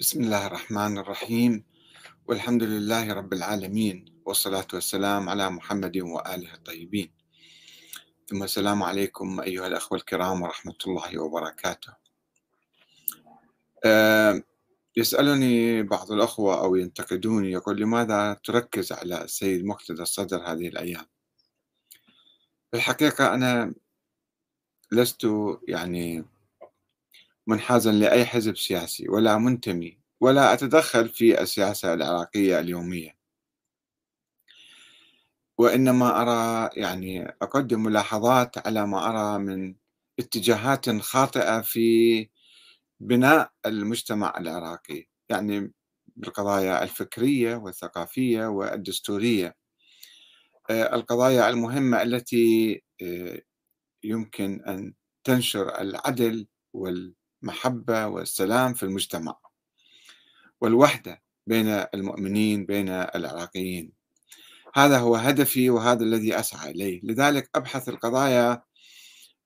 بسم الله الرحمن الرحيم. والحمد لله رب العالمين والصلاة والسلام على محمد وآله الطيبين. ثم السلام عليكم أيها الأخوة الكرام ورحمة الله وبركاته. أه يسألني بعض الأخوة أو ينتقدوني يقول لماذا تركز على السيد مقتدى الصدر هذه الأيام؟ الحقيقة أنا لست يعني منحازا لأي حزب سياسي ولا منتمي ولا أتدخل في السياسة العراقية اليومية. وإنما أرى يعني أقدم ملاحظات على ما أرى من اتجاهات خاطئة في بناء المجتمع العراقي يعني بالقضايا الفكرية والثقافية والدستورية. آه، القضايا المهمة التي آه، يمكن أن تنشر العدل وال المحبة والسلام في المجتمع. والوحدة بين المؤمنين بين العراقيين. هذا هو هدفي وهذا الذي أسعى إليه. لذلك أبحث القضايا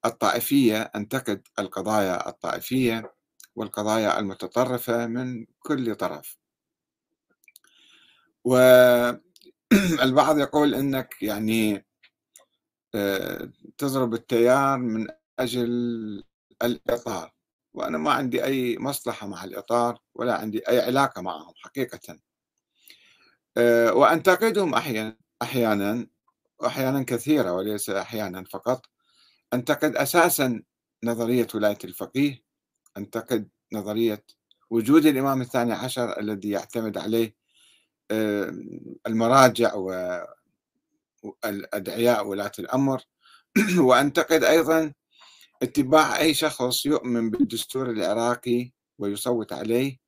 الطائفية أنتقد القضايا الطائفية والقضايا المتطرفة من كل طرف. والبعض يقول أنك يعني آه، تضرب التيار من أجل الإطار. وأنا ما عندي أي مصلحة مع الإطار ولا عندي أي علاقة معهم حقيقة. آه، وأنتقدهم أحيانا أحيانا وأحيانا كثيرة وليس أحيانا فقط. أنتقد أساسا نظرية ولاية الفقيه أنتقد نظرية وجود الإمام الثاني عشر الذي يعتمد عليه المراجع والأدعياء ولاة الأمر. وأنتقد أيضا اتباع أي شخص يؤمن بالدستور العراقي ويصوت عليه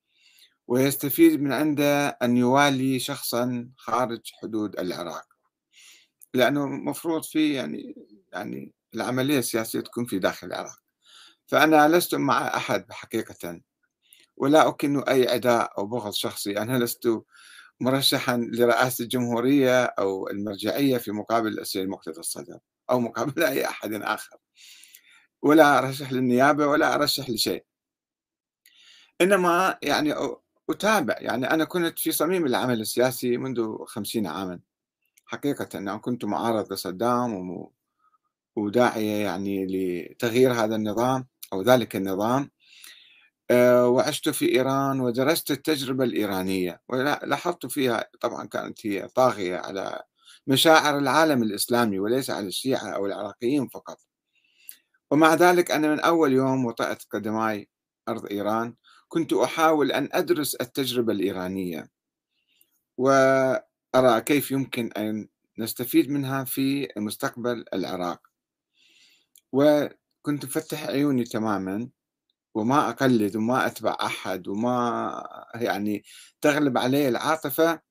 ويستفيد من عنده أن يوالي شخصا خارج حدود العراق. لأنه مفروض في يعني يعني العملية السياسية تكون في داخل العراق. فأنا لست مع أحد حقيقة ولا أكن أي عداء أو بغض شخصي. أنا لست مرشحا لرئاسة الجمهورية أو المرجعية في مقابل السيد مقتدى الصدر أو مقابل أي أحد آخر. ولا أرشح للنيابة ولا أرشح لشيء. إنما يعني أتابع يعني أنا كنت في صميم العمل السياسي منذ خمسين عاما. حقيقة أنا كنت معارض لصدام وداعية يعني لتغيير هذا النظام أو ذلك النظام. آه، وعشت في إيران ودرست التجربة الإيرانية ولاحظت فيها طبعا كانت هي طاغية على مشاعر العالم الإسلامي وليس على الشيعة أو العراقيين فقط. ومع ذلك أنا من أول يوم وطأت قدماي أرض إيران كنت أحاول أن أدرس التجربة الإيرانية. وأرى كيف يمكن أن نستفيد منها في مستقبل العراق. وكنت مفتح عيوني تماما وما أقلد وما أتبع أحد وما يعني تغلب علي العاطفة.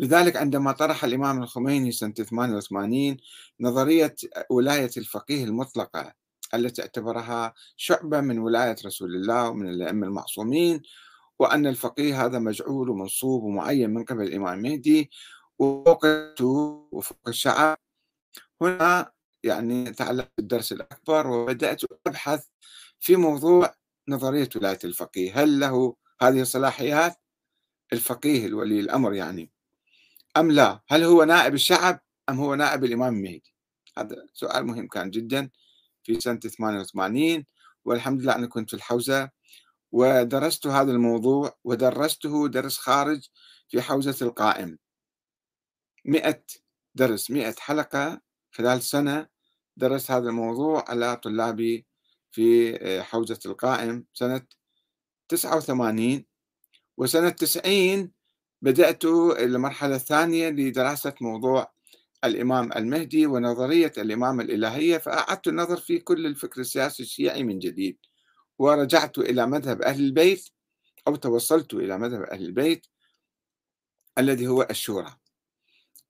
لذلك عندما طرح الإمام الخميني سنة 88 نظرية ولاية الفقيه المطلقة التي اعتبرها شعبة من ولاية رسول الله ومن الأئمة المعصومين وأن الفقيه هذا مجعول ومنصوب ومعين من قبل الإمام المهدي وفوقته وفوق الشعب. هنا يعني تعلمت الدرس الأكبر وبدأت أبحث في موضوع نظرية ولاية الفقيه. هل له هذه الصلاحيات؟ الفقيه الولي الأمر يعني. أم لا؟ هل هو نائب الشعب أم هو نائب الإمام المهدي؟ هذا سؤال مهم كان جدا في سنة 88 والحمد لله أنا كنت في الحوزة ودرست هذا الموضوع ودرسته درس خارج في حوزة القائم. مئة درس مئة حلقة خلال سنة درست هذا الموضوع على طلابي في حوزة القائم. سنة 89 وسنة 90 بدأت المرحلة الثانية لدراسة موضوع الإمام المهدي ونظرية الإمامة الإلهية فأعدت النظر في كل الفكر السياسي الشيعي من جديد ورجعت إلى مذهب أهل البيت أو توصلت إلى مذهب أهل البيت الذي هو الشورى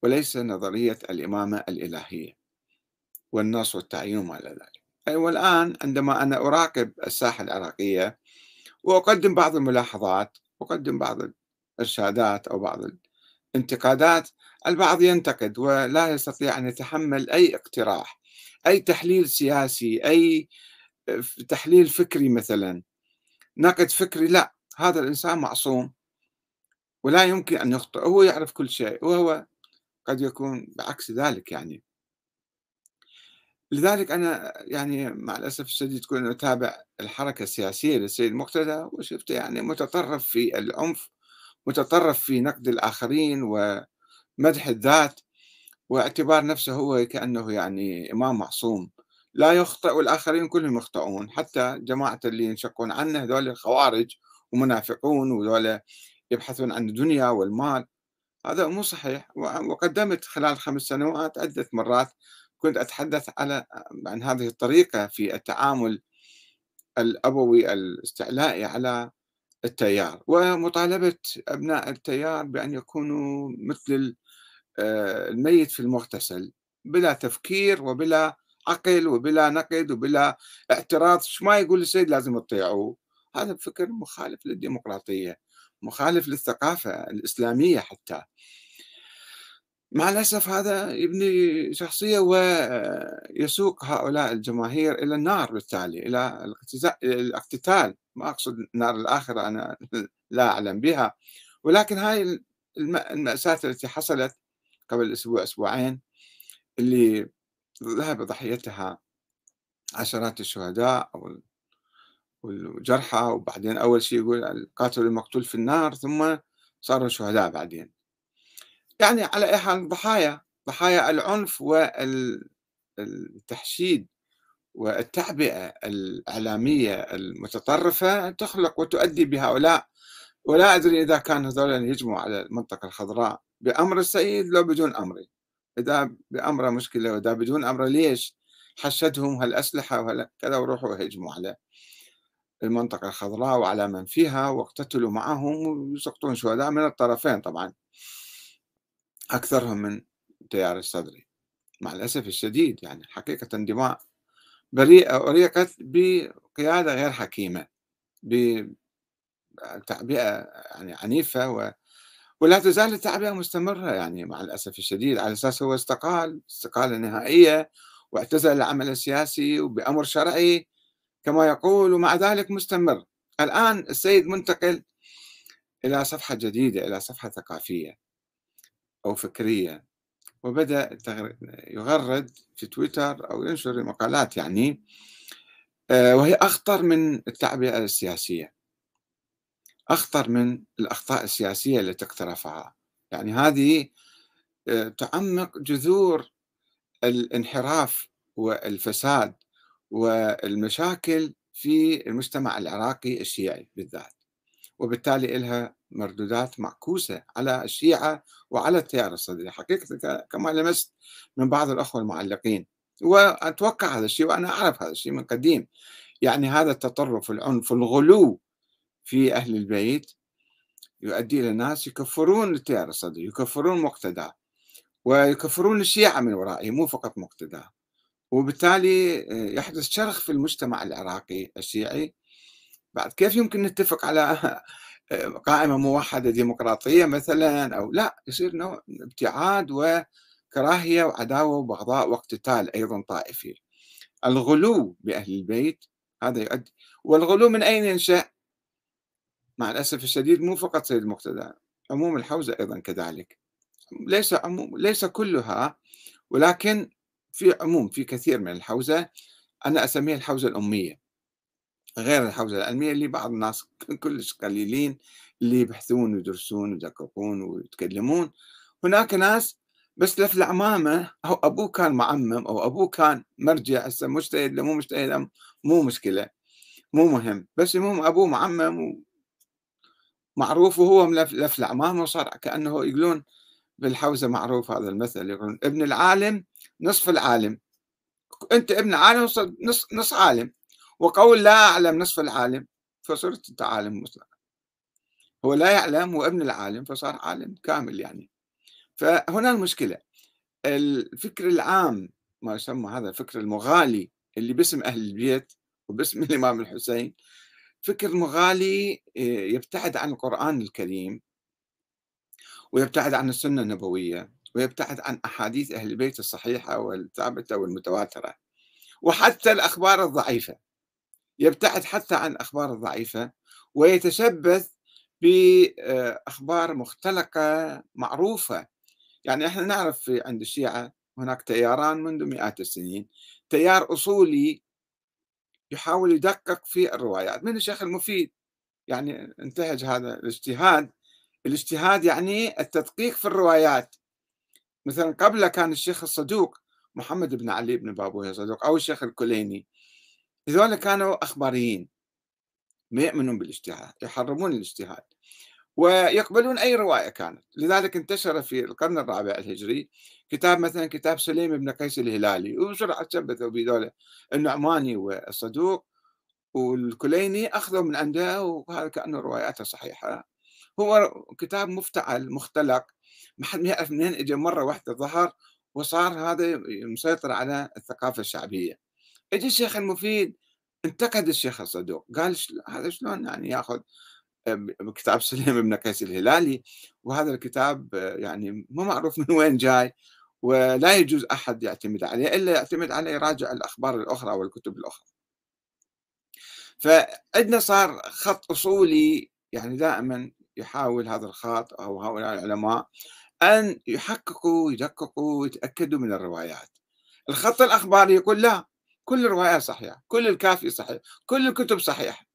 وليس نظرية الإمامة الإلهية والنص والتعيين إلى ذلك. أي والآن عندما أنا أراقب الساحة العراقية وأقدم بعض الملاحظات أقدم بعض إرشادات أو بعض الانتقادات البعض ينتقد ولا يستطيع أن يتحمل أي اقتراح أي تحليل سياسي أي تحليل فكري مثلا. نقد فكري لا هذا الإنسان معصوم. ولا يمكن أن يخطئ هو يعرف كل شيء وهو قد يكون بعكس ذلك يعني. لذلك أنا يعني مع الأسف الشديد كنت أتابع الحركة السياسية للسيد مقتدى وشفته يعني متطرف في العنف متطرف في نقد الآخرين ومدح الذات واعتبار نفسه هو كأنه يعني إمام معصوم. لا يخطئ والآخرين كلهم يخطئون. حتى جماعة اللي ينشقون عنه هذول الخوارج ومنافقون وذول يبحثون عن الدنيا والمال. هذا مو صحيح. وقدمت خلال خمس سنوات عدة مرات كنت أتحدث على عن هذه الطريقة في التعامل الأبوي الإستعلائي على التيار ومطالبة أبناء التيار بأن يكونوا مثل آه، الميت في المغتسل بلا تفكير وبلا عقل وبلا نقد وبلا اعتراض. شو ما يقول السيد لازم تطيعوه هذا فكر مخالف للديمقراطية مخالف للثقافة الإسلامية حتى. مع الأسف هذا يبني شخصية ويسوق هؤلاء الجماهير إلى النار بالتالي إلى الاقتتال. ما أقصد النار الآخرة أنا لا أعلم بها. ولكن هاي المأساة التي حصلت قبل أسبوع أسبوعين اللي ذهب ضحيتها عشرات الشهداء والجرحى وبعدين أول شيء يقول القاتل المقتول في النار ثم صاروا شهداء بعدين. يعني على أي حال ضحايا ضحايا العنف والتحشيد والتعبئة الإعلامية المتطرفة تخلق وتؤدي بهؤلاء. ولا أدري إذا كان هذول يجمعوا على المنطقة الخضراء بأمر السيد لو بدون أمره إذا بأمره مشكلة وإذا بدون أمره ليش حشدهم هالأسلحة وكذا وروحوا هجموا على المنطقة الخضراء وعلى من فيها واقتتلوا معهم ويسقطون شهداء من الطرفين طبعا. أكثرهم من التيار الصدري مع الأسف الشديد يعني حقيقة دماء بريئة أريقت بقيادة غير حكيمة بتعبئة يعني عنيفة و ولا تزال التعبئة مستمرة يعني مع الأسف الشديد. على أساس هو استقال استقالة نهائية واعتزل العمل السياسي وبأمر شرعي كما يقول ومع ذلك مستمر. الآن السيد منتقل إلى صفحة جديدة إلى صفحة ثقافية. أو فكرية وبدأ يغرد في تويتر أو ينشر مقالات يعني آه، وهي أخطر من التعبئة السياسية. أخطر من الأخطاء السياسية التي اقترفها. يعني هذه آه، تعمق جذور الانحراف والفساد والمشاكل في المجتمع العراقي الشيعي بالذات. وبالتالي لها مردودات معكوسة على الشيعة وعلى التيار الصدري. حقيقة كما لمست من بعض الأخوة المعلقين. وأتوقع هذا الشيء وأنا أعرف هذا الشيء من قديم. يعني هذا التطرف العنف الغلو في أهل البيت يؤدي إلى ناس يكفرون التيار الصدري يكفرون مقتدى ويكفرون الشيعة من ورائه مو فقط مقتدى. وبالتالي آه، يحدث شرخ في المجتمع العراقي الشيعي. بعد كيف يمكن نتفق على قائمة موحدة ديمقراطية مثلا أو لا يصير نوع ابتعاد وكراهية وعداوة وبغضاء واقتتال أيضا طائفي. الغلو بأهل البيت هذا يؤدي. والغلو من أين ينشأ؟ مع الأسف الشديد مو فقط سيد المقتدى عموم الحوزة أيضا كذلك. ليس عموم ليس كلها ولكن في عموم في كثير من الحوزة أنا أسميها الحوزة الأمية. غير الحوزة العلمية اللي بعض الناس كلش قليلين اللي يبحثون ويدرسون ويدققون ويتكلمون. هناك ناس بس لف العمامة أو أبوه كان معمم أو أبوه كان مرجع هسه مجتهد مو مجتهد مو مشكلة مو مهم. بس المهم أبوه معمم معروف وهو لف العمامة وصار كأنه يقولون بالحوزة معروف هذا المثل يقولون ابن العالم نصف العالم. أنت ابن عالم نص نص عالم. وقول لا أعلم نصف العالم فصرت أنت عالم مطلق هو لا يعلم هو ابن العالم فصار عالم كامل يعني. فهنا المشكلة. الفكر العام ما يسمى هذا الفكر المغالي اللي باسم أهل البيت وباسم الإمام الحسين فكر مغالي آه، يبتعد عن القرآن الكريم ويبتعد عن السنة النبوية ويبتعد عن أحاديث أهل البيت الصحيحة والثابتة والمتواترة وحتى الأخبار الضعيفة. يبتعد حتى عن الأخبار الضعيفة ويتشبث بأخبار مختلقة معروفة. يعني إحنا نعرف في عند الشيعة هناك تياران منذ مئات السنين. تيار أصولي يحاول يدقق في الروايات من الشيخ المفيد. يعني انتهج هذا الاجتهاد. الاجتهاد يعني التدقيق في الروايات. مثلا قبل كان الشيخ الصدوق محمد بن علي بن بابوية الصدوق أو الشيخ الكليني. هذول كانوا أخباريين ما يؤمنون بالاجتهاد يحرمون الاجتهاد ويقبلون أي رواية كانت. لذلك انتشر في القرن الرابع الهجري كتاب مثلا كتاب سليم بن قيس الهلالي وبسرعه تشبثوا بذولا النعماني والصدوق والكليني أخذوا من عنده وهذا كأنه رواياته صحيحة. هو كتاب مفتعل مختلق ما حد يعرف منين اجى مرة واحدة ظهر وصار هذا مسيطر على الثقافة الشعبية. اجى الشيخ المفيد انتقد الشيخ الصدوق قال هذا شلون يعني ياخذ كتاب سليم بن قيس الهلالي وهذا الكتاب يعني مو معروف من وين جاي ولا يجوز أحد يعتمد عليه إلا يعتمد عليه يراجع الأخبار الأخرى والكتب الأخرى. فعندنا صار خط أصولي يعني دائما يحاول هذا الخط أو هؤلاء العلماء أن يحققوا ويدققوا ويتاكدوا من الروايات. الخط الأخباري يقول لا كل الروايات صحيحة، كل الكافي صحيح، كل الكتب صحيحة.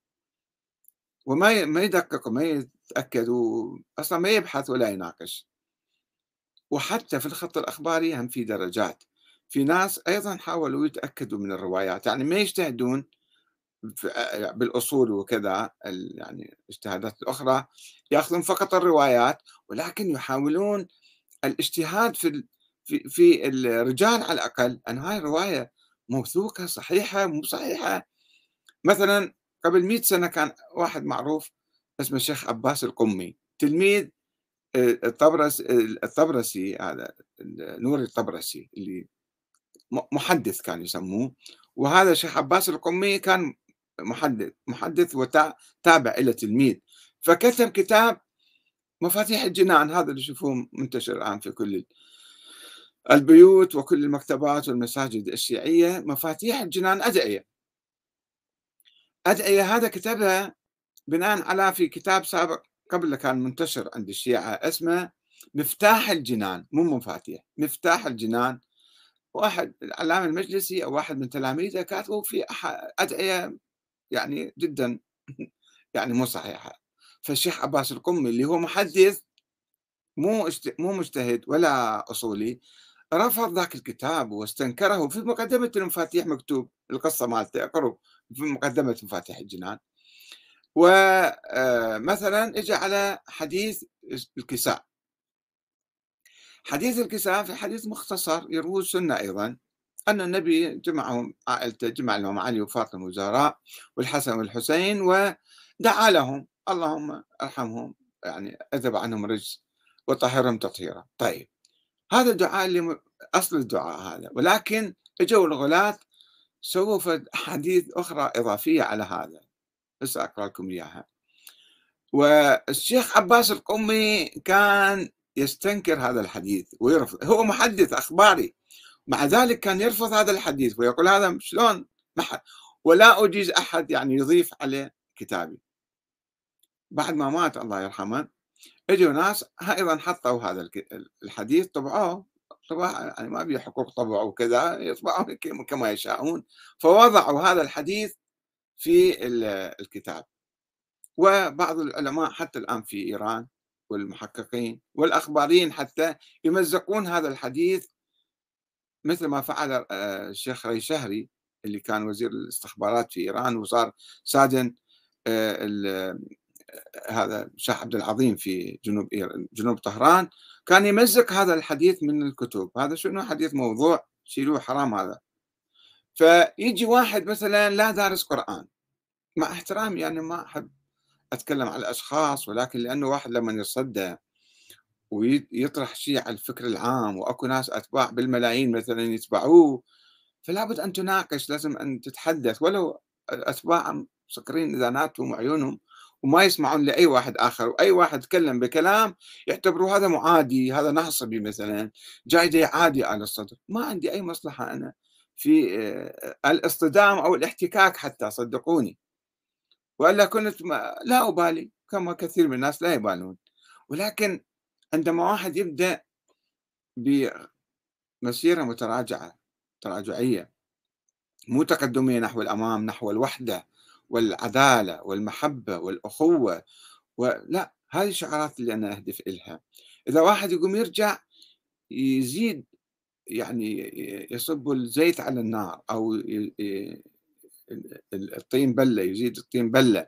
وما ما يدقق وما يتاكد أصلا ما يبحث ولا يناقش. وحتى في الخط الأخباري هم في درجات في ناس أيضا حاولوا يتأكدوا من الروايات يعني ما يجتهدون بالأصول وكذا يعني الاجتهادات الأخرى يأخذون فقط الروايات ولكن يحاولون الإجتهاد في في في الرجال على الأقل أن هاي الرواية موثوقة صحيحة مو صحيحة. مثلا قبل مئة سنة كان واحد معروف اسمه الشيخ عباس القمي. تلميذ الطبرس الطبرسي هذا نور الطبرسي اللي محدث كان يسموه. وهذا الشيخ عباس القمي كان محدث محدث وتابع إلى تلميذ. فكتب كتاب مفاتيح الجنان هذا اللي تشوفوه منتشر الآن في كل البيوت وكل المكتبات والمساجد الشيعية مفاتيح الجنان أدعية. أدعية هذا كتبها بناء على في كتاب سابق قبل كان منتشر عند الشيعة اسمه مفتاح الجنان مو مفاتيح مفتاح الجنان. واحد العلامة المجلسي أو واحد من تلاميذه كاتبوا في أدعية يعني جدا يعني مو صحيحة. فالشيخ عباس القمي اللي هو محدث مو مو مجتهد ولا أصولي رفض ذاك الكتاب واستنكره في مقدمة المفاتيح مكتوب القصة مالته اقروا في مقدمة مفاتيح الجنان. ومثلا اجى على حديث الكساء. حديث الكساء في حديث مختصر يروه السنة أيضا أن النبي جمعهم عائلته جمع لهم علي وفاطمة وزهراء والحسن والحسين ودعا لهم. اللهم ارحمهم يعني أذهب عنهم رجس وطهرهم تطهيرا. طيب هذا الدعاء اللي أصل الدعاء هذا. ولكن إجوا الغلاة سووا حديث أخرى إضافية على هذا. بس أقرأ لكم إياها. والشيخ عباس القمي كان يستنكر هذا الحديث ويرفض. هو محدث أخباري. مع ذلك كان يرفض هذا الحديث ويقول هذا شلون؟ ولا أجيز أحد يعني يضيف عليه كتابي. بعد ما مات الله يرحمه اجوا ناس أيضا حطوا هذا الحديث طبعوه طبعا يعني ما بي حقوق طبع وكذا يطبعون كما يشاءون فوضعوا هذا الحديث في الكتاب. وبعض العلماء حتى الآن في إيران والمحققين والأخباريين حتى يمزقون هذا الحديث مثل ما فعل آه، الشيخ ري شهري اللي كان وزير الاستخبارات في إيران وصار ساجن آه، هذا الشيخ عبد العظيم في جنوب جنوب طهران كان يمزق هذا الحديث من الكتب. هذا شنو حديث؟ موضوع شيلوه حرام هذا. فيجي واحد مثلا لا دارس قرآن. مع احترامي يعني ما أحب أتكلم على الأشخاص ولكن لأنه واحد لما يصدى ويطرح شيء على الفكر العام وأكو ناس أتباع بالملايين مثلا يتبعوه فلا بد أن تناقش لازم أن تتحدث. ولو اتباع مسكرين اذاناتهم وعيونهم وما يسمعون لأي واحد آخر وأي واحد تكلم بكلام يعتبروا هذا معادي هذا نصبي مثلا جاي عادي على الصدر. ما عندي أي مصلحة أنا في آه، الاصطدام أو الاحتكاك حتى صدقوني. وإلا كنت لا أبالي كما كثير من الناس لا يبالون. ولكن عندما واحد يبدأ بمسيرة متراجعة تراجعية مو تقدمية نحو الأمام نحو الوحدة والعدالة والمحبة والأخوة ولا هذه الشعارات اللي أنا أهدف إلها. إذا واحد يقوم يرجع يزيد يعني يصب الزيت على النار أو الطين بلة يزيد الطين بلة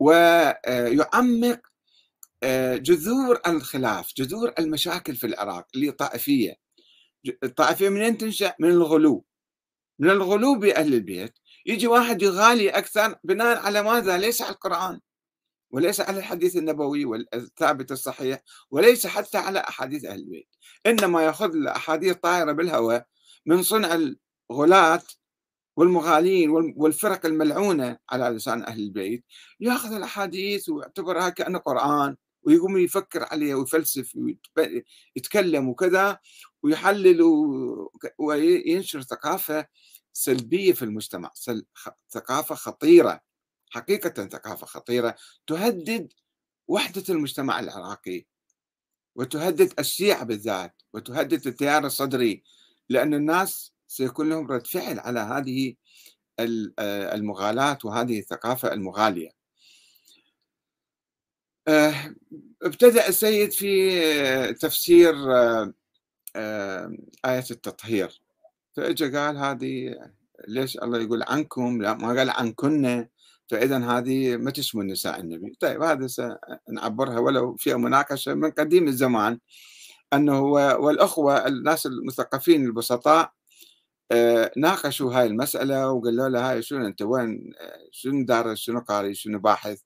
ويعمق آه، جذور الخلاف جذور المشاكل في العراق اللي طائفية الطائفية منين تنشأ؟ من الغلو. من الغلو بأهل البيت. يجي واحد يغالي أكثر بناء على ماذا؟ ليس على القرآن وليس على الحديث النبوي والثابت الصحيح وليس حتى على أحاديث أهل البيت إنما يأخذ الأحاديث طائرة بالهواء من صنع الغلاة والمغالين والفرق الملعونة على لسان أهل البيت يأخذ الأحاديث ويعتبرها كأنه قرآن ويقوم يفكر عليها ويفلسف ويتكلم وكذا ويحلل وينشر ثقافة سلبية في المجتمع ثقافة خطيرة حقيقة ثقافة خطيرة تهدد وحدة المجتمع العراقي وتهدد الشيعة بالذات وتهدد التيار الصدري لأن الناس سيكون لهم رد فعل على هذه المغالاة وهذه الثقافة المغالية. آه، ابتدأ السيد في تفسير آه، آية التطهير. فاجى قال هذه ليش الله يقول عنكم؟ لا ما قال عنكن. فاذا هذه ما تشمل نساء النبي. طيب هذا سنعبرها ولو في مناقشة من قديم الزمان أنه والأخوة الناس المثقفين البسطاء آه، ناقشوا هاي المسألة وقالوا له هاي شنو أنت وين؟ شنو دارس شنو قاري شنو باحث؟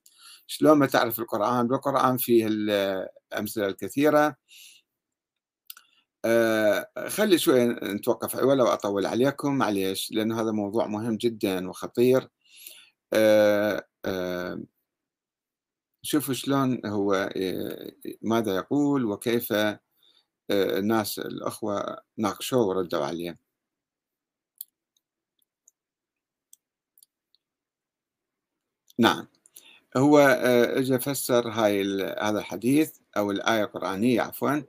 شلون ما تعرف القرآن؟ والقرآن فيه الأمثلة الكثيرة. آه، خلي شوي نتوقف ولو أطول عليكم معليش لأن هذا موضوع مهم جدا وخطير. آه، آه، شوفوا شلون هو ماذا يقول وكيف الناس الأخوة ناقشوه وردوا عليه. نعم. هو اجى فسر هاي هذا الحديث. أو الآية القرآنية عفوا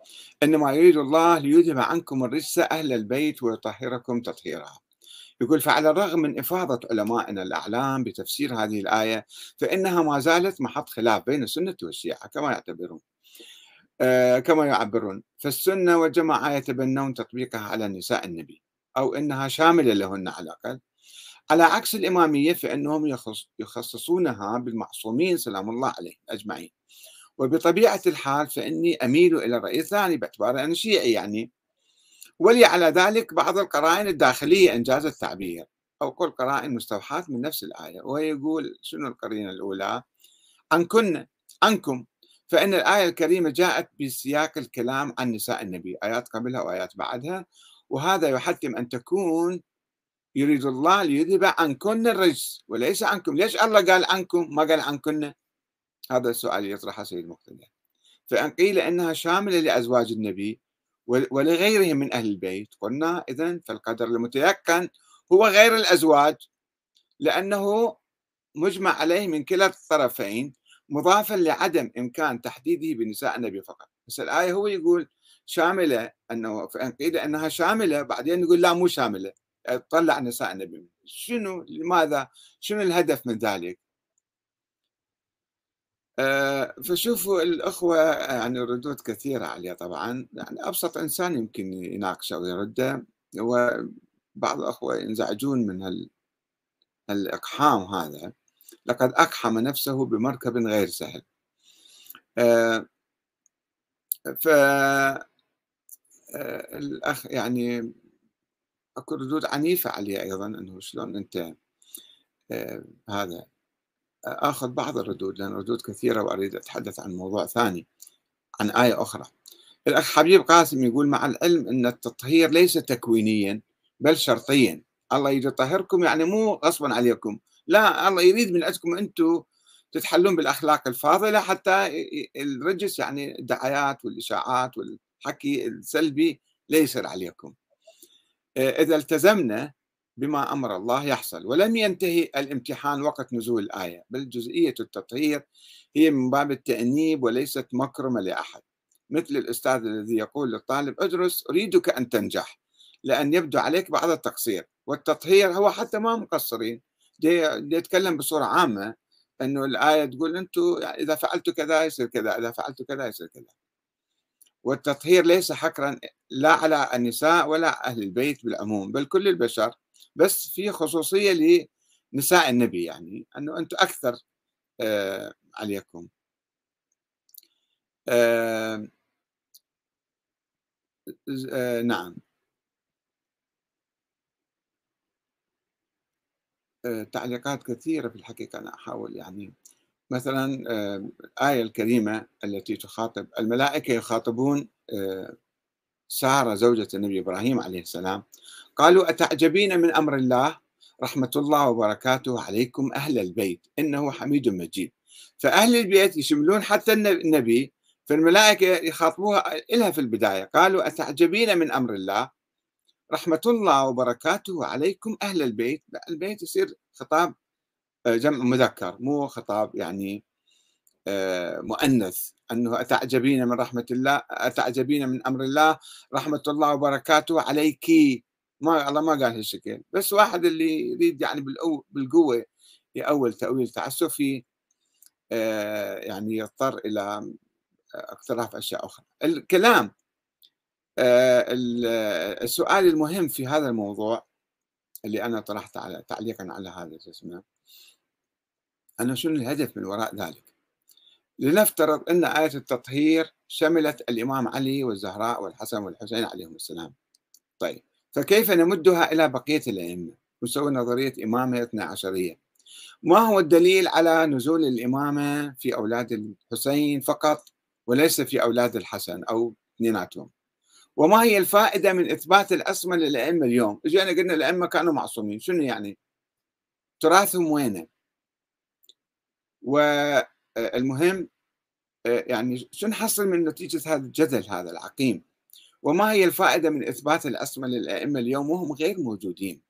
إنما يريد الله ليذهب عنكم الرجس أهل البيت ويطهركم تطهيرا. يقول فعلى الرغم من إفاضة علمائنا الأعلام بتفسير هذه الآية فإنها ما زالت محط خلاف بين السنة والشيعة كما يعتبرون آه كما يعبرون. فالسنة والجماعة يتبنون تطبيقها على نساء النبي أو إنها شاملة لهن على الأقل. على عكس الإمامية فإنهم يخصصونها بالمعصومين سلام الله عليهم أجمعين. وبطبيعة الحال فإني أميل إلى الرأي الثاني باعتبار أنا شيعي يعني. ولي على ذلك بعض القرائن الداخلية إنجاز التعبير أو قل قرائن مستوحاة من نفس الآية وهي يقول شنو القرينة الأولى؟ عنكن عنكم فإن الآية الكريمة جاءت بسياق الكلام عن نساء النبي آيات قبلها وآيات بعدها. وهذا يحتم أن تكون يريد الله ليذهب عنكن الرجس وليس عنكم ليش الله قال عنكم ما قال عنكن هذا السؤال يطرحه سيد المقتدى فإن قيل إنها شاملة لأزواج النبي ولغيرهم من أهل البيت قلنا إذن فالقدر المتيقن هو غير الأزواج لأنه مجمع عليه من كلا الطرفين مضافا لعدم إمكان تحديده بنساء النبي فقط. بس الآية هو يقول شاملة أنه فإن قيل أنها شاملة بعدين يقول لا مو شاملة طلع نساء النبي. شنو لماذا شنو الهدف من ذلك؟ فشوفوا الأخوة يعني ردود كثيرة عليه طبعا. يعني أبسط إنسان يمكن يناقشه ويرده وبعض الأخوة ينزعجون من هال الإقحام هذا. لقد أقحم نفسه بمركب غير سهل. آه، ف آه، الأخ يعني أكو ردود عنيفة عليه أيضا إنه شلون آه هذا آخذ بعض الردود لأن ردود كثيرة وأريد أتحدث عن موضوع ثاني عن آية أخرى. الأخ حبيب قاسم يقول مع العلم أن التطهير ليس تكوينيا بل شرطيا. الله يريد يطهركم يعني مو غصبا عليكم. لا الله يريد من عندكم أنتم تتحلون بالأخلاق الفاضلة حتى الرجس يعني الدعايات والإشاعات والحكي السلبي لا يصير عليكم. آه، إذا التزمنا بما أمر الله يحصل. ولم ينتهي الامتحان وقت نزول الآية بل جزئية التطهير هي من باب التأنيب وليست مكرمة لأحد. مثل الأستاذ الذي يقول للطالب ادرس أريدك أن تنجح. لأن يبدو عليك بعض التقصير. والتطهير هو حتى ما مقصرين. يتكلم بصورة عامة أنه الآية تقول يعني إذا فعلت كذا يصير كذا إذا فعلت كذا يصير كذا. والتطهير ليس حكرا لا على النساء ولا أهل البيت بالعموم بل كل البشر. بس في خصوصية لنساء النبي يعني أنه أنتم أكثر آه عليكم. آه آه نعم. آه تعليقات كثيرة في الحقيقة أنا أحاول يعني مثلا الآية الكريمة التي تخاطب الملائكة يخاطبون آه، سارة زوجة النبي إبراهيم عليه السلام. قالوا أتعجبين من أمر الله؟ رحمة الله وبركاته عليكم أهل البيت إنه حميد مجيد. فأهل البيت يشملون حتى النبي فالملائكة يخاطبوها إلها في البداية قالوا أتعجبين من أمر الله؟ رحمة الله وبركاته عليكم أهل البيت. البيت يصير خطاب آه، جمع مذكر مو خطاب يعني آه، مؤنث. أنه أتعجبين من رحمة الله أتعجبين من أمر الله؟ رحمة الله وبركاته عليك ما الله ما قال هالشكل. بس واحد اللي يريد يعني بالقوة يأول تأويل تعسفي آه، يعني يضطر إلى اقتراف أشياء أخرى. الكلام السؤال المهم في هذا الموضوع اللي أنا طرحت على تعليقا على هذا اسمه؟ أنه شنو الهدف من وراء ذلك؟ لنفترض أن آية التطهير شملت الإمام علي والزهراء والحسن والحسين عليهم السلام. طيب. فكيف نمدها إلى بقية الأئمة؟ ونسوي نظرية إمامة اثنى عشرية. ما هو الدليل على نزول الإمامة في أولاد الحسين فقط وليس في أولاد الحسن أو اثنيناتهم؟ وما هي الفائدة من إثبات العصمة للأئمة اليوم؟ إجينا قلنا الأئمة كانوا معصومين شنو يعني؟ تراثهم وينه؟ والمهم آه، يعني شو نحصل من نتيجة هذا الجدل هذا العقيم؟ وما هي الفائدة من إثبات الأسمى للأئمة اليوم وهم غير موجودين؟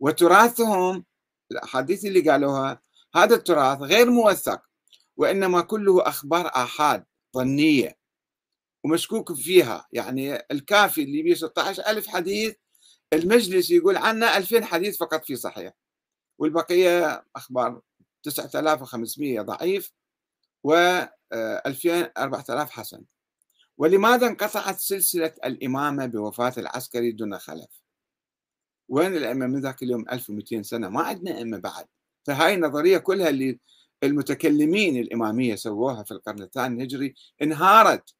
وتراثهم الأحاديث اللي قالوها هذا التراث غير موثق وإنما كله أخبار آحاد ظنية ومشكوك فيها. يعني الكافي اللي بيه 16 ألف حديث المجلس يقول عنا 2000 حديث فقط في صحيح والبقية أخبار 9500 ضعيف و 2000 4000 حسن. ولماذا انقطعت سلسلة الإمامة بوفاة العسكري دون خلف؟ وين الأئمة من ذاك اليوم 1200 سنة؟ ما عندنا أئمة بعد. فهاي النظرية كلها اللي المتكلمين الإمامية سووها في القرن الثاني الهجري انهارت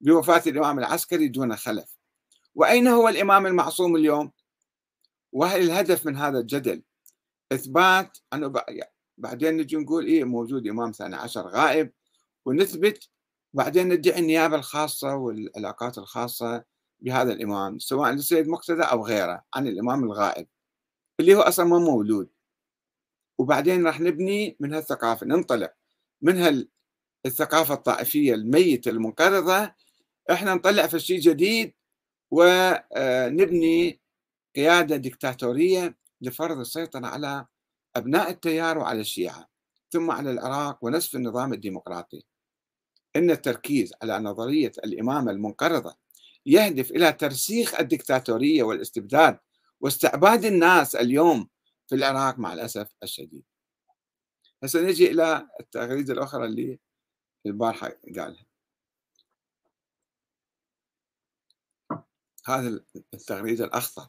بوفاة الإمام العسكري دون خلف. وأين هو الإمام المعصوم اليوم؟ وهل الهدف من هذا الجدل إثبات أنه بعدين نجي نقول إيه موجود إمام ثاني عشر غائب ونثبت بعدين ندعي النيابة الخاصة والعلاقات الخاصة بهذا الإمام سواء للسيد مقتدى أو غيره عن الإمام الغائب اللي هو أصلا ما مولود. وبعدين راح نبني من هالثقافة ننطلق من هالثقافة الطائفية الميتة المنقرضة إحنا نطلع في شيء جديد ونبني قيادة ديكتاتورية لفرض السيطرة على أبناء التيار وعلى الشيعة ثم على العراق ونسف النظام الديمقراطي. إن التركيز على نظرية الإمامة المنقرضة يهدف إلى ترسيخ الدكتاتورية والاستبداد واستعباد الناس اليوم في العراق مع الأسف الشديد. هسه نجي إلى التغريدة الأخرى اللي البارحة قالها. هذا التغريدة الأخضر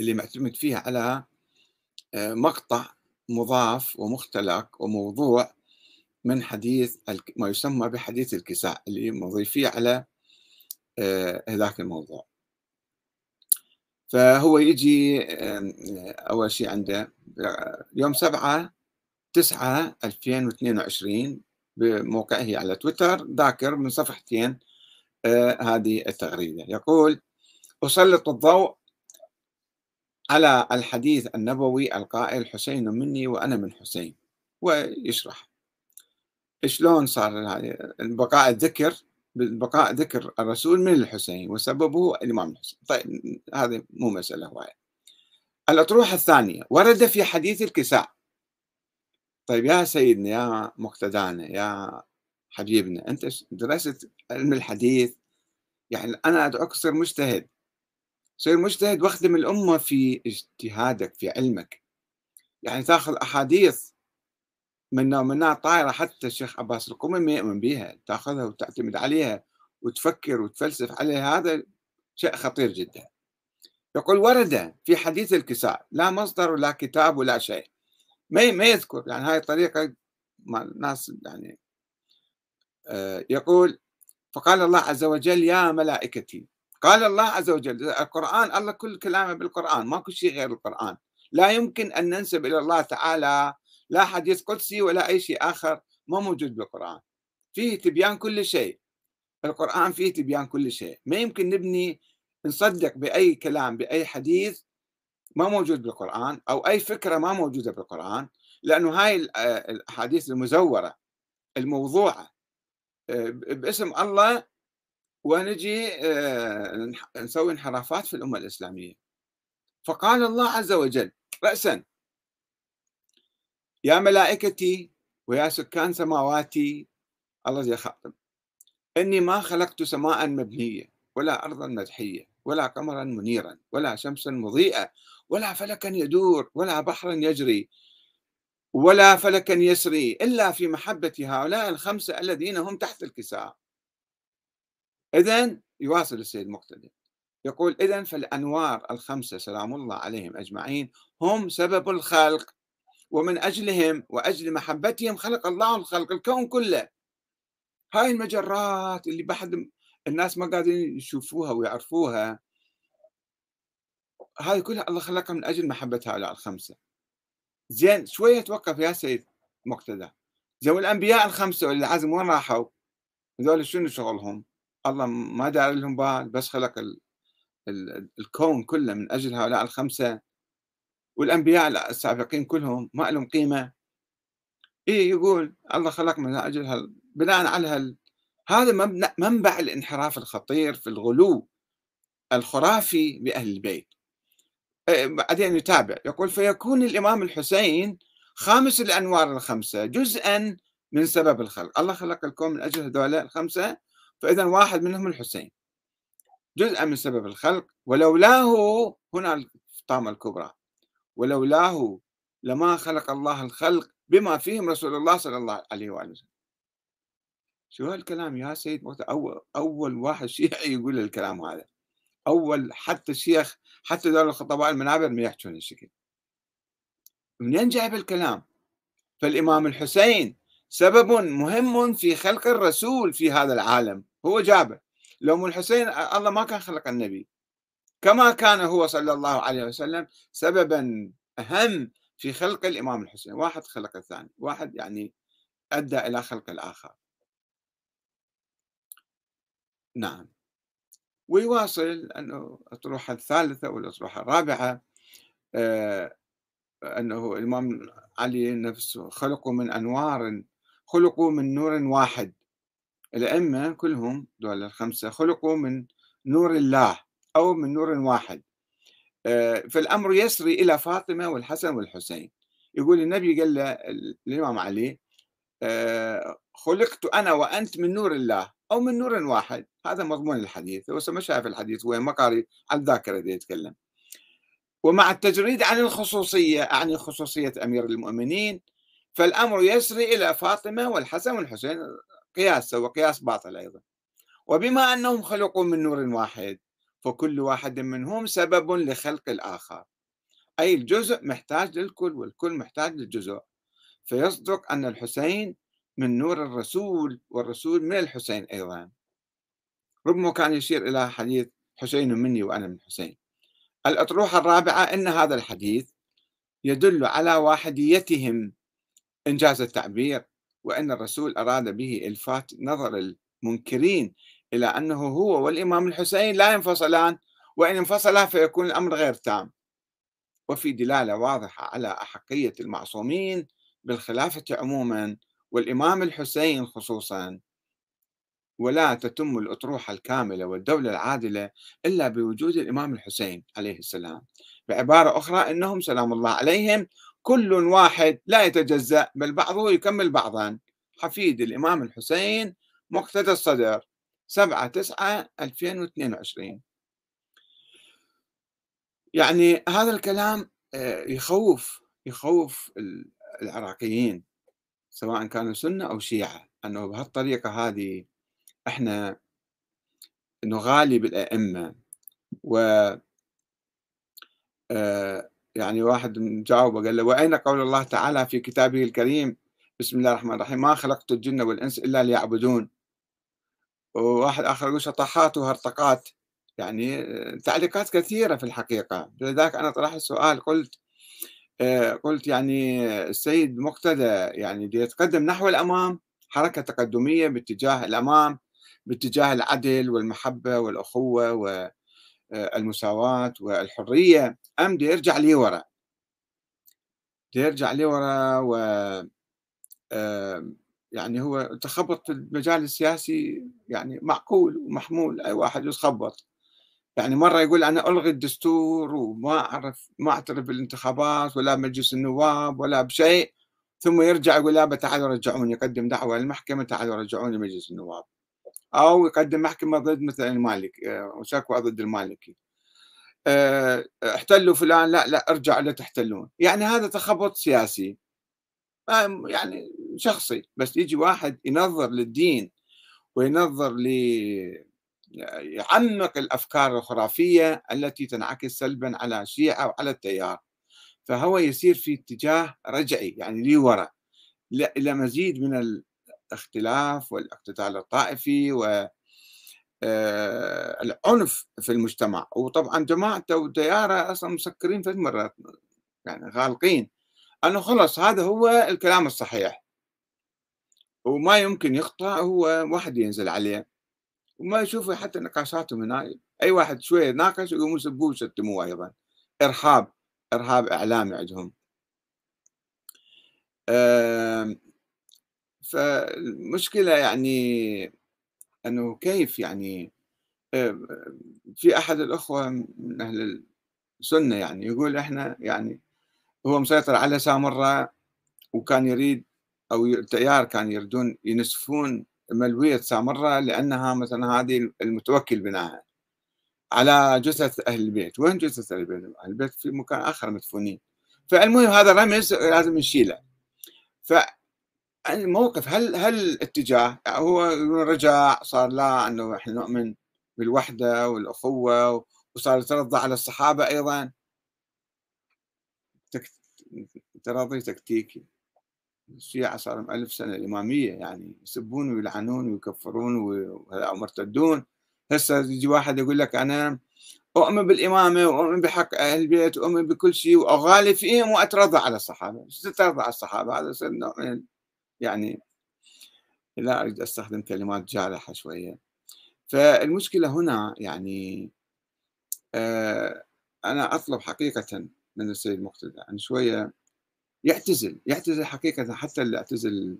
اللي معتمد فيها على مقطع مضاف ومختلق وموضوع من حديث ما يسمى بحديث الكساء اللي مضيفيه على آه، هذاك الموضوع. فهو يجي أول شيء عنده يوم سبعة تسعة 2022 بموقعه على تويتر ذاكر من صفحتين آه، هذه التغريدة. يقول أسلط الضوء على الحديث النبوي القائل حسين مني وأنا من حسين. ويشرح. شلون صار بقاء الذكر بقاء ذكر الرسول من الحسين وسببه الإمام الحسين. طيب هذه مو مسألة هواية الأطروحة الثانية ورد في حديث الكساء. طيب يا سيدنا يا مقتدانا يا حبيبنا أنت درست علم الحديث؟ يعني أنا أدعوك تصير مجتهد. صير مجتهد واخدم الأمة في اجتهادك في علمك. يعني تاخذ أحاديث من منها طايرة حتى الشيخ عباس القومي ما يؤمن بها تأخذها وتعتمد عليها وتفكر وتفلسف عليها هذا شيء خطير جدا. يقول ورد في حديث الكساء لا مصدر ولا كتاب ولا شيء. ما ما يذكر يعني هاي الطريقة ما الناس يعني آه، يقول فقال الله عز وجل يا ملائكتي قال الله عز وجل القرآن الله كل كلامه بالقرآن ماكو شيء غير القرآن. لا يمكن أن ننسب إلى الله تعالى لا حديث قدسي ولا أي شيء آخر ما موجود بالقرآن. فيه تبيان كل شيء. القرآن فيه تبيان كل شيء. ما يمكن نبني نصدق بأي كلام بأي حديث ما موجود بالقرآن أو أي فكرة ما موجودة بالقرآن لأنه هاي الأحاديث المزورة الموضوعة. آه، باسم الله ونجي آه، نسوي انحرافات في الأمة الإسلامية. فقال الله عز وجل رأسا يا ملائكتي ويا سكان سماواتي الله زي خاطب إني ما خلقت سماء مبنية ولا أرضا مدحية ولا قمرا منيرا ولا شمسا مضيئة ولا فلكا يدور ولا بحرا يجري ولا فلكا يسري إلا في محبة هؤلاء الخمسة الذين هم تحت الكساء. إذا يواصل السيد مقتدى يقول إذا فالأنوار الخمسة سلام الله عليهم أجمعين هم سبب الخلق. ومن أجلهم وأجل محبتهم خلق الله الخلق الكون كله. هاي المجرات اللي بعد الناس ما قادرين يشوفوها ويعرفوها هاي كلها الله خلقها من أجل محبة هؤلاء الخمسة. زين شوية توقف يا سيد مقتدى. زين والأنبياء الخمسة اللي عزم وين راحوا؟ هذول شنو شغلهم؟ الله ما دار لهم بال بس خلق ال... ال... الكون كله من أجل هؤلاء الخمسة. والأنبياء السابقين كلهم ما لهم قيمة. إيه يقول الله خلق من أجل هال... بناء على هال... هذا منبع الانحراف الخطير في الغلو الخرافي بأهل البيت. إيه، بعدين يتابع يقول فيكون الإمام الحسين خامس الأنوار الخمسة جزءا من سبب الخلق. الله خلق الكون من أجل هذول الخمسة فإذا واحد منهم الحسين. جزءا من سبب الخلق ولولاه هنا الطامة الكبرى. ولولاه لما خلق الله الخلق بما فيهم رسول الله صلى الله عليه وآله وسلم. شو هالكلام يا سيد؟ أول, أول واحد شيعي يقول الكلام هذا. أول حتى الشيخ حتى دول الخطباء المنابر ما يحجون الشكل. منين جايب الكلام؟ فالإمام الحسين سبب مهم في خلق الرسول في هذا العالم هو جابه. لو الحسين الله ما كان خلق النبي. كما كان هو صلى الله عليه وسلم سببا أهم في خلق الإمام الحسين. واحد خلق الثاني واحد يعني أدى إلى خلق الآخر. نعم. ويواصل أنه الأطروحة الثالثة والأطروحة الرابعة آه أنه الإمام علي نفسه خلقوا من أنوار خلقوا من نور واحد. الأئمة كلهم دول الخمسة خلقوا من نور الله. أو من نور واحد. آه، فالأمر يسري إلى فاطمة والحسن والحسين. يقول النبي قال له الإمام علي آه، خلقت أنا وأنت من نور الله أو من نور واحد. هذا مضمون الحديث. هو ما شايف الحديث وين؟ ما قاري عن الذاكرة دي يتكلم. ومع التجريد عن الخصوصية أعني خصوصية أمير المؤمنين فالأمر يسري إلى فاطمة والحسن والحسين قياس وقياس باطل أيضا. وبما أنهم خلقوا من نور واحد فكل واحد منهم سبب لخلق الآخر. أي الجزء محتاج للكل والكل محتاج للجزء. فيصدق أن الحسين من نور الرسول والرسول من الحسين أيضا. ربما كان يشير إلى حديث حسين مني وأنا من حسين. الأطروحة الرابعة أن هذا الحديث يدل على واحديتهم إنجاز التعبير وأن الرسول أراد به إلفات نظر المنكرين إلى أنه هو والإمام الحسين لا ينفصلان وإن انفصلا فيكون الأمر غير تام. وفي دلالة واضحة على أحقية المعصومين بالخلافة عموما والإمام الحسين خصوصا. ولا تتم الأطروحة الكاملة والدولة العادلة إلا بوجود الإمام الحسين عليه السلام. بعبارة أخرى إنهم سلام الله عليهم كل واحد لا يتجزأ بل بعضه يكمل بعضا. حفيد الإمام الحسين مقتدى الصدر. 7 9 2022 يعني هذا الكلام آه، يخوف يخوف العراقيين سواء كانوا سنة أو شيعة أنه بهالطريقة هذه إحنا نغالي بالأئمة. و آه، يعني واحد مجاوب قال له وأين قول الله تعالى في كتابه الكريم؟ بسم الله الرحمن الرحيم. ما خلقت الجن والإنس إلا ليعبدون. وواحد آخر يقول شطحات وهرطقات. يعني آه، تعليقات كثيرة في الحقيقة. لذلك أنا طرحت السؤال قلت آه، قلت يعني السيد مقتدى يعني يتقدم نحو الأمام حركة تقدمية باتجاه الأمام باتجاه العدل والمحبة والأخوة والمساواة والحرية. أم دي يرجع لي ورا. دي يرجع لي ورا و يعني هو تخبط في المجال السياسي يعني معقول ومحمول أي واحد يتخبط. يعني مرة يقول أنا ألغي الدستور وما أعرف ما أعترف بالانتخابات ولا بمجلس النواب ولا بشيء ثم يرجع يقول لا تعالوا رجعوني يقدم دعوة للمحكمة تعالوا رجعوني مجلس النواب. أو يقدم محكمة ضد مثلا المالك آه، وشكوى ضد المالكي. آه، احتلوا فلان لا لا ارجعوا لا تحتلون. يعني هذا تخبط سياسي. يعني شخصي بس يجي واحد ينظر للدين وينظر ل يعمق الأفكار الخرافية التي تنعكس سلبا على الشيعه وعلى التيار. فهو يسير في اتجاه رجعي يعني لي وراء إلى مزيد من الاختلاف والاقتتال الطائفي و آه، العنف في المجتمع. وطبعا جماعته وتيارة أصلا مسكرين في مرات يعني غالقين. أنه خلص هذا هو الكلام الصحيح. وما يمكن يخطأ هو واحد ينزل عليه. وما يشوفوا حتى نقاشاتهم هنا أي واحد شوية ناقش يقوموا يسبوه ويشتموه أيضا. إرهاب إرهاب إعلامي عندهم. فالمشكلة يعني أنه كيف يعني في أحد الأخوة من أهل السنة يعني يقول إحنا يعني هو مسيطر على سامره وكان يريد أو التيار كان يريدون ينسفون ملوية سامرة لأنها مثلا هذه المتوكل بناها. على جثث أهل البيت. وين جثث أهل البيت؟ أهل البيت في مكان آخر مدفونين. فالمهم هذا رمز لازم نشيله. ف الموقف هل هل الاتجاه هو رجع صار لا إنه إحنا نؤمن بالوحدة والأخوة وصار يترضى على الصحابة أيضا؟ تراضي تكتيكي. الشيعة صار لهم ألف سنة الإمامية يعني يسبون ويلعنون ويكفرون ومرتدون هسه يجي واحد يقول لك أنا أؤمن بالإمامة وأؤمن بحق أهل البيت وأؤمن بكل شيء وأغالي فيهم وأترضى على الصحابة. شو تترضى على الصحابة؟ هذا صار نوع من يعني لا أريد أستخدم كلمات جارحة شوية. فالمشكلة هنا يعني آه أنا أطلب حقيقة من السيد مقتدى. أن شوية يعتزل يعتزل حقيقة حتى اللي يعتزل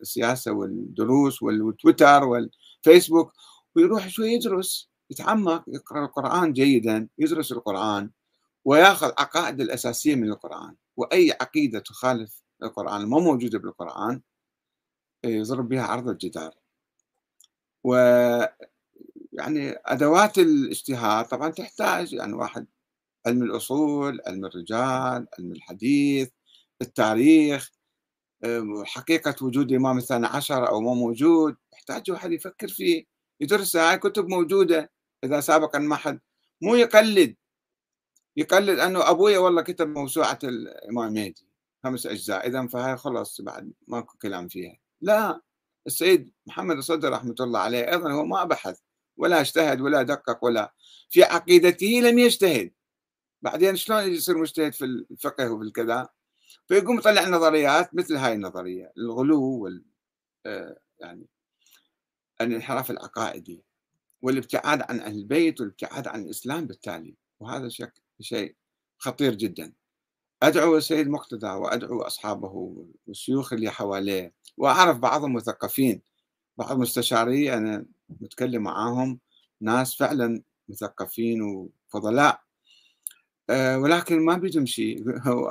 السياسة والدروس والتويتر والفيسبوك ويروح شوي يدرس يتعمق يقرأ القرآن جيدا يدرس القرآن ويأخذ عقائد الأساسية من القرآن وأي عقيدة تخالف القرآن ما موجودة بالقرآن يضرب بها عرض الجدار. و يعني أدوات الاجتهاد طبعا تحتاج يعني واحد علم الأصول علم الرجال علم الحديث التاريخ حقيقة وجود الإمام الثاني عشر أو ما موجود. يحتاج واحد يفكر فيه يدرسها هاي كتب موجودة إذا سابقا ما حد. مو يقلد يقلد أنه أبويا والله كتب موسوعة الإمام مهدي خمس أجزاء. إذا فهاي خلاص بعد ماكو كلام فيها. لا السيد محمد الصدر رحمة الله عليه أيضا هو ما بحث ولا اجتهد ولا دقق ولا في عقيدته لم يجتهد. بعدين شلون يصير مجتهد في الفقه وفي الكذا؟ فيقوم يطلع نظريات مثل هاي النظرية الغلو وال آه، يعني الانحراف العقائدي والابتعاد عن أهل البيت والابتعاد عن الإسلام بالتالي. وهذا شيء خطير جدا. أدعو السيد مقتدى وأدعو أصحابه والشيوخ اللي حواليه وأعرف بعضهم مثقفين. بعض مستشاري أنا متكلم معاهم ناس فعلا مثقفين وفضلاء. ولكن ما بيدهم شيء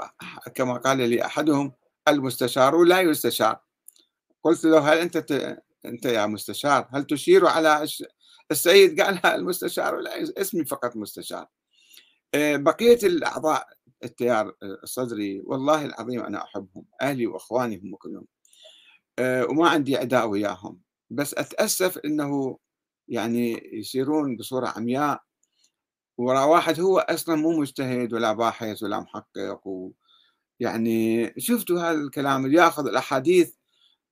كما قال لي أحدهم: "المستشار لا يستشار." قلت له: "هل أنت ت أنت يا مستشار هل تشير على الش" السيد؟ قال: "المستشار لا اسمي فقط مستشار." آآ بقية الأعضاء التيار الصدري والله العظيم أنا أحبهم، أهلي وأخواني هم كلهم، وما عندي عداء وياهم، بس أتأسف إنه يعني يسيرون بصورة عمياء. وراء واحد هو أصلًا مو مجتهد ولا باحث ولا محقق ويعني شُفتوا هذا الكلام اللي يأخذ الأحاديث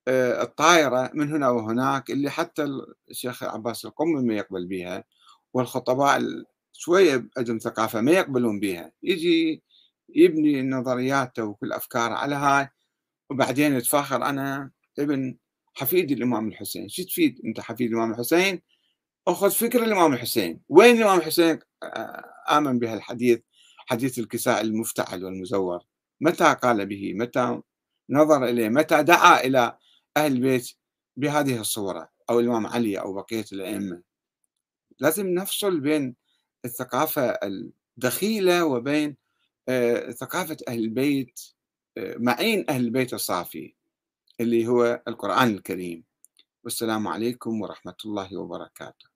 آآ الطايرة من هنا وهناك اللي حتى الشيخ عباس القُمّي ما يقبل بيها والخطباء ال شوية عندهم ثقافة ما يقبلون بيها، يجي يبني نظرياته وكل أفكاره على هاي وبعدين يتفاخر أنا ابن حفيد الإمام الحسين، شو تفيد أنت حفيد الإمام الحسين؟ أخذ فكر الإمام الحسين، وين الإمام الحسين؟ آمن بهالحديث حديث الكساء المفتعل والمزور؟ متى قال به؟ متى نظر إليه؟ متى دعا إلى أهل البيت بهذه الصورة أو الإمام علي أو بقية الأئمة؟ لازم نفصل بين الثقافة الدخيلة وبين ثقافة أهل البيت معين أهل البيت الصافي اللي هو القرآن الكريم والسلام عليكم ورحمة الله وبركاته